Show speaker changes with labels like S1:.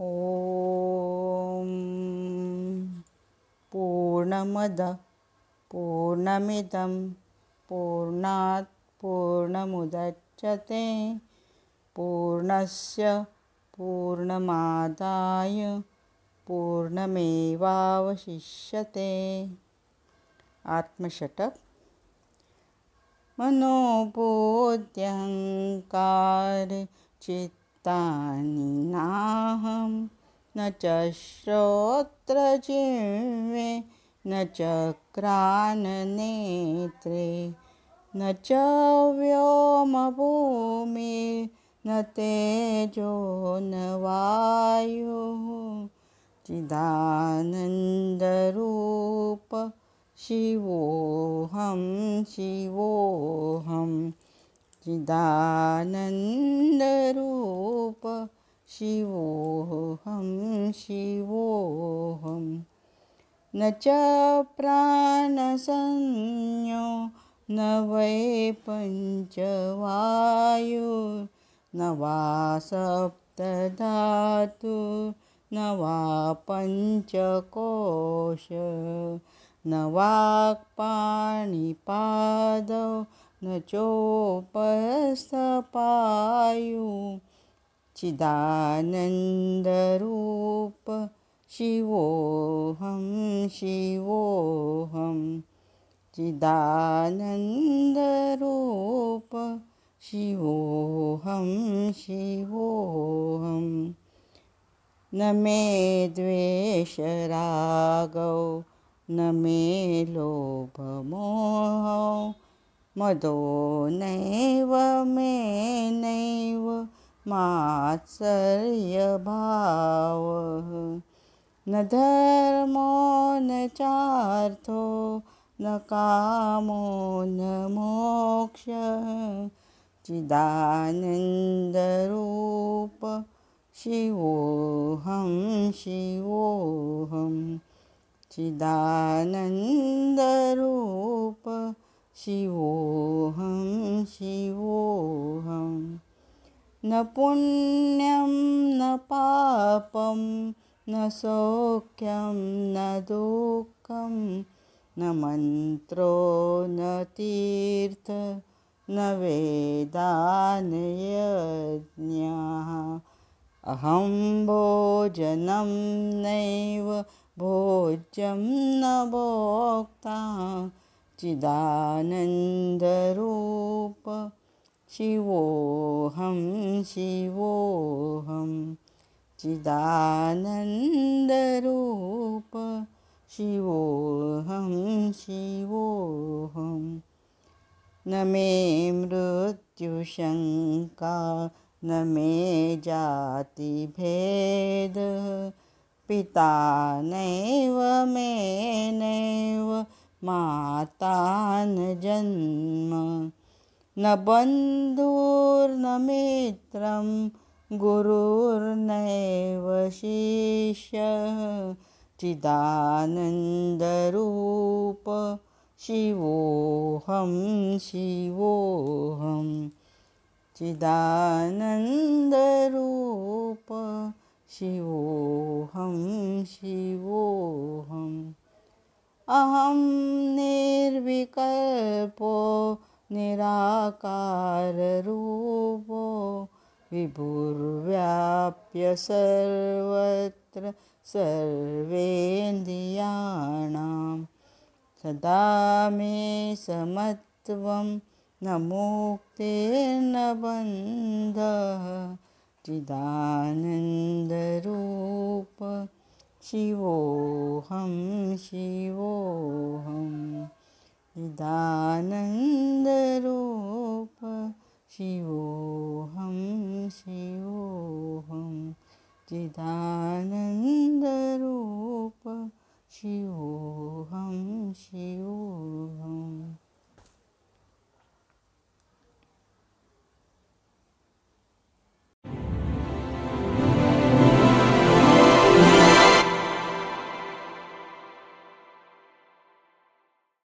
S1: ॐ पूर्णमद पूर्णमिदं पूर्णात् पूर्णमुदच्यते पूर्णस्य पूर्णमादाय पूर्णमेवावशिष्यते। आत्मशट मनोपूत्यहङ्कारित् मनोबोध्यङ्कारचित्तानि नाहं न च श्रोत्रजिह्वे न च क्राणनेत्रे न च व्योमभूमि न तेजो न वायुः। चिदानन्दरूप शिवोऽहं शिवोऽहं चिदानन्दरूप शिवोऽहं शिवोऽहम् न च प्राणसंज्ञो न वै पञ्चवायु न वा सप्तधातु न वा पञ्चकोश न वाक्पाणिपादौ न चोपस्थपायु चिदानन्दरूप शिवोऽहं शिवोऽहं। चिदानन्दरूप शिवोऽहं शिवोऽहं। न मे द्वेषरागौ न मे लोभमोहौ मदो नैव मे नैव मात्सर्यभावः। न धर्मो न चार्थो न कामो न मोक्षः। चिदानन्दरूप शिवोऽहं शिवोऽहं। चिदानन्दरूप शिवोऽहं शिवोऽहं। न पुण्यं न पापं न सौख्यं न दुःखं न मन्त्रो न तीर्थ न वेदानयज्ञाः। अहं भोजनं नैव भोज्यं न भोक्ता चिदानन्दरूप शिवोऽहं शिवोऽहं चिदानन्दरूप। शिवोऽहं शिवोऽहं न मे मृत्युशङ्का न मे जातिभेदः। पिता नैव मे नैव माता न जन्म। न बन्धुर्न मित्रं गुरुर्नैव शिष्यः। चिदानन्दरूप शिवोऽहं शिवोऽहं। चिदानन्दरूप शिवोऽहं शिवोऽहम् अहं निर्विकल्पो निराकाररूपो विभुर्व्याप्य सर्वत्र सर्वेन्द्रियाणां। सदा मे समत्वं न मुक्तिर्न बन्धः चिदानन्दरूप। शिवोऽहं शिवोऽहं हम। शिवोऽहं शिवोऽहं चिदानन्दरूप शिवोऽहं शिव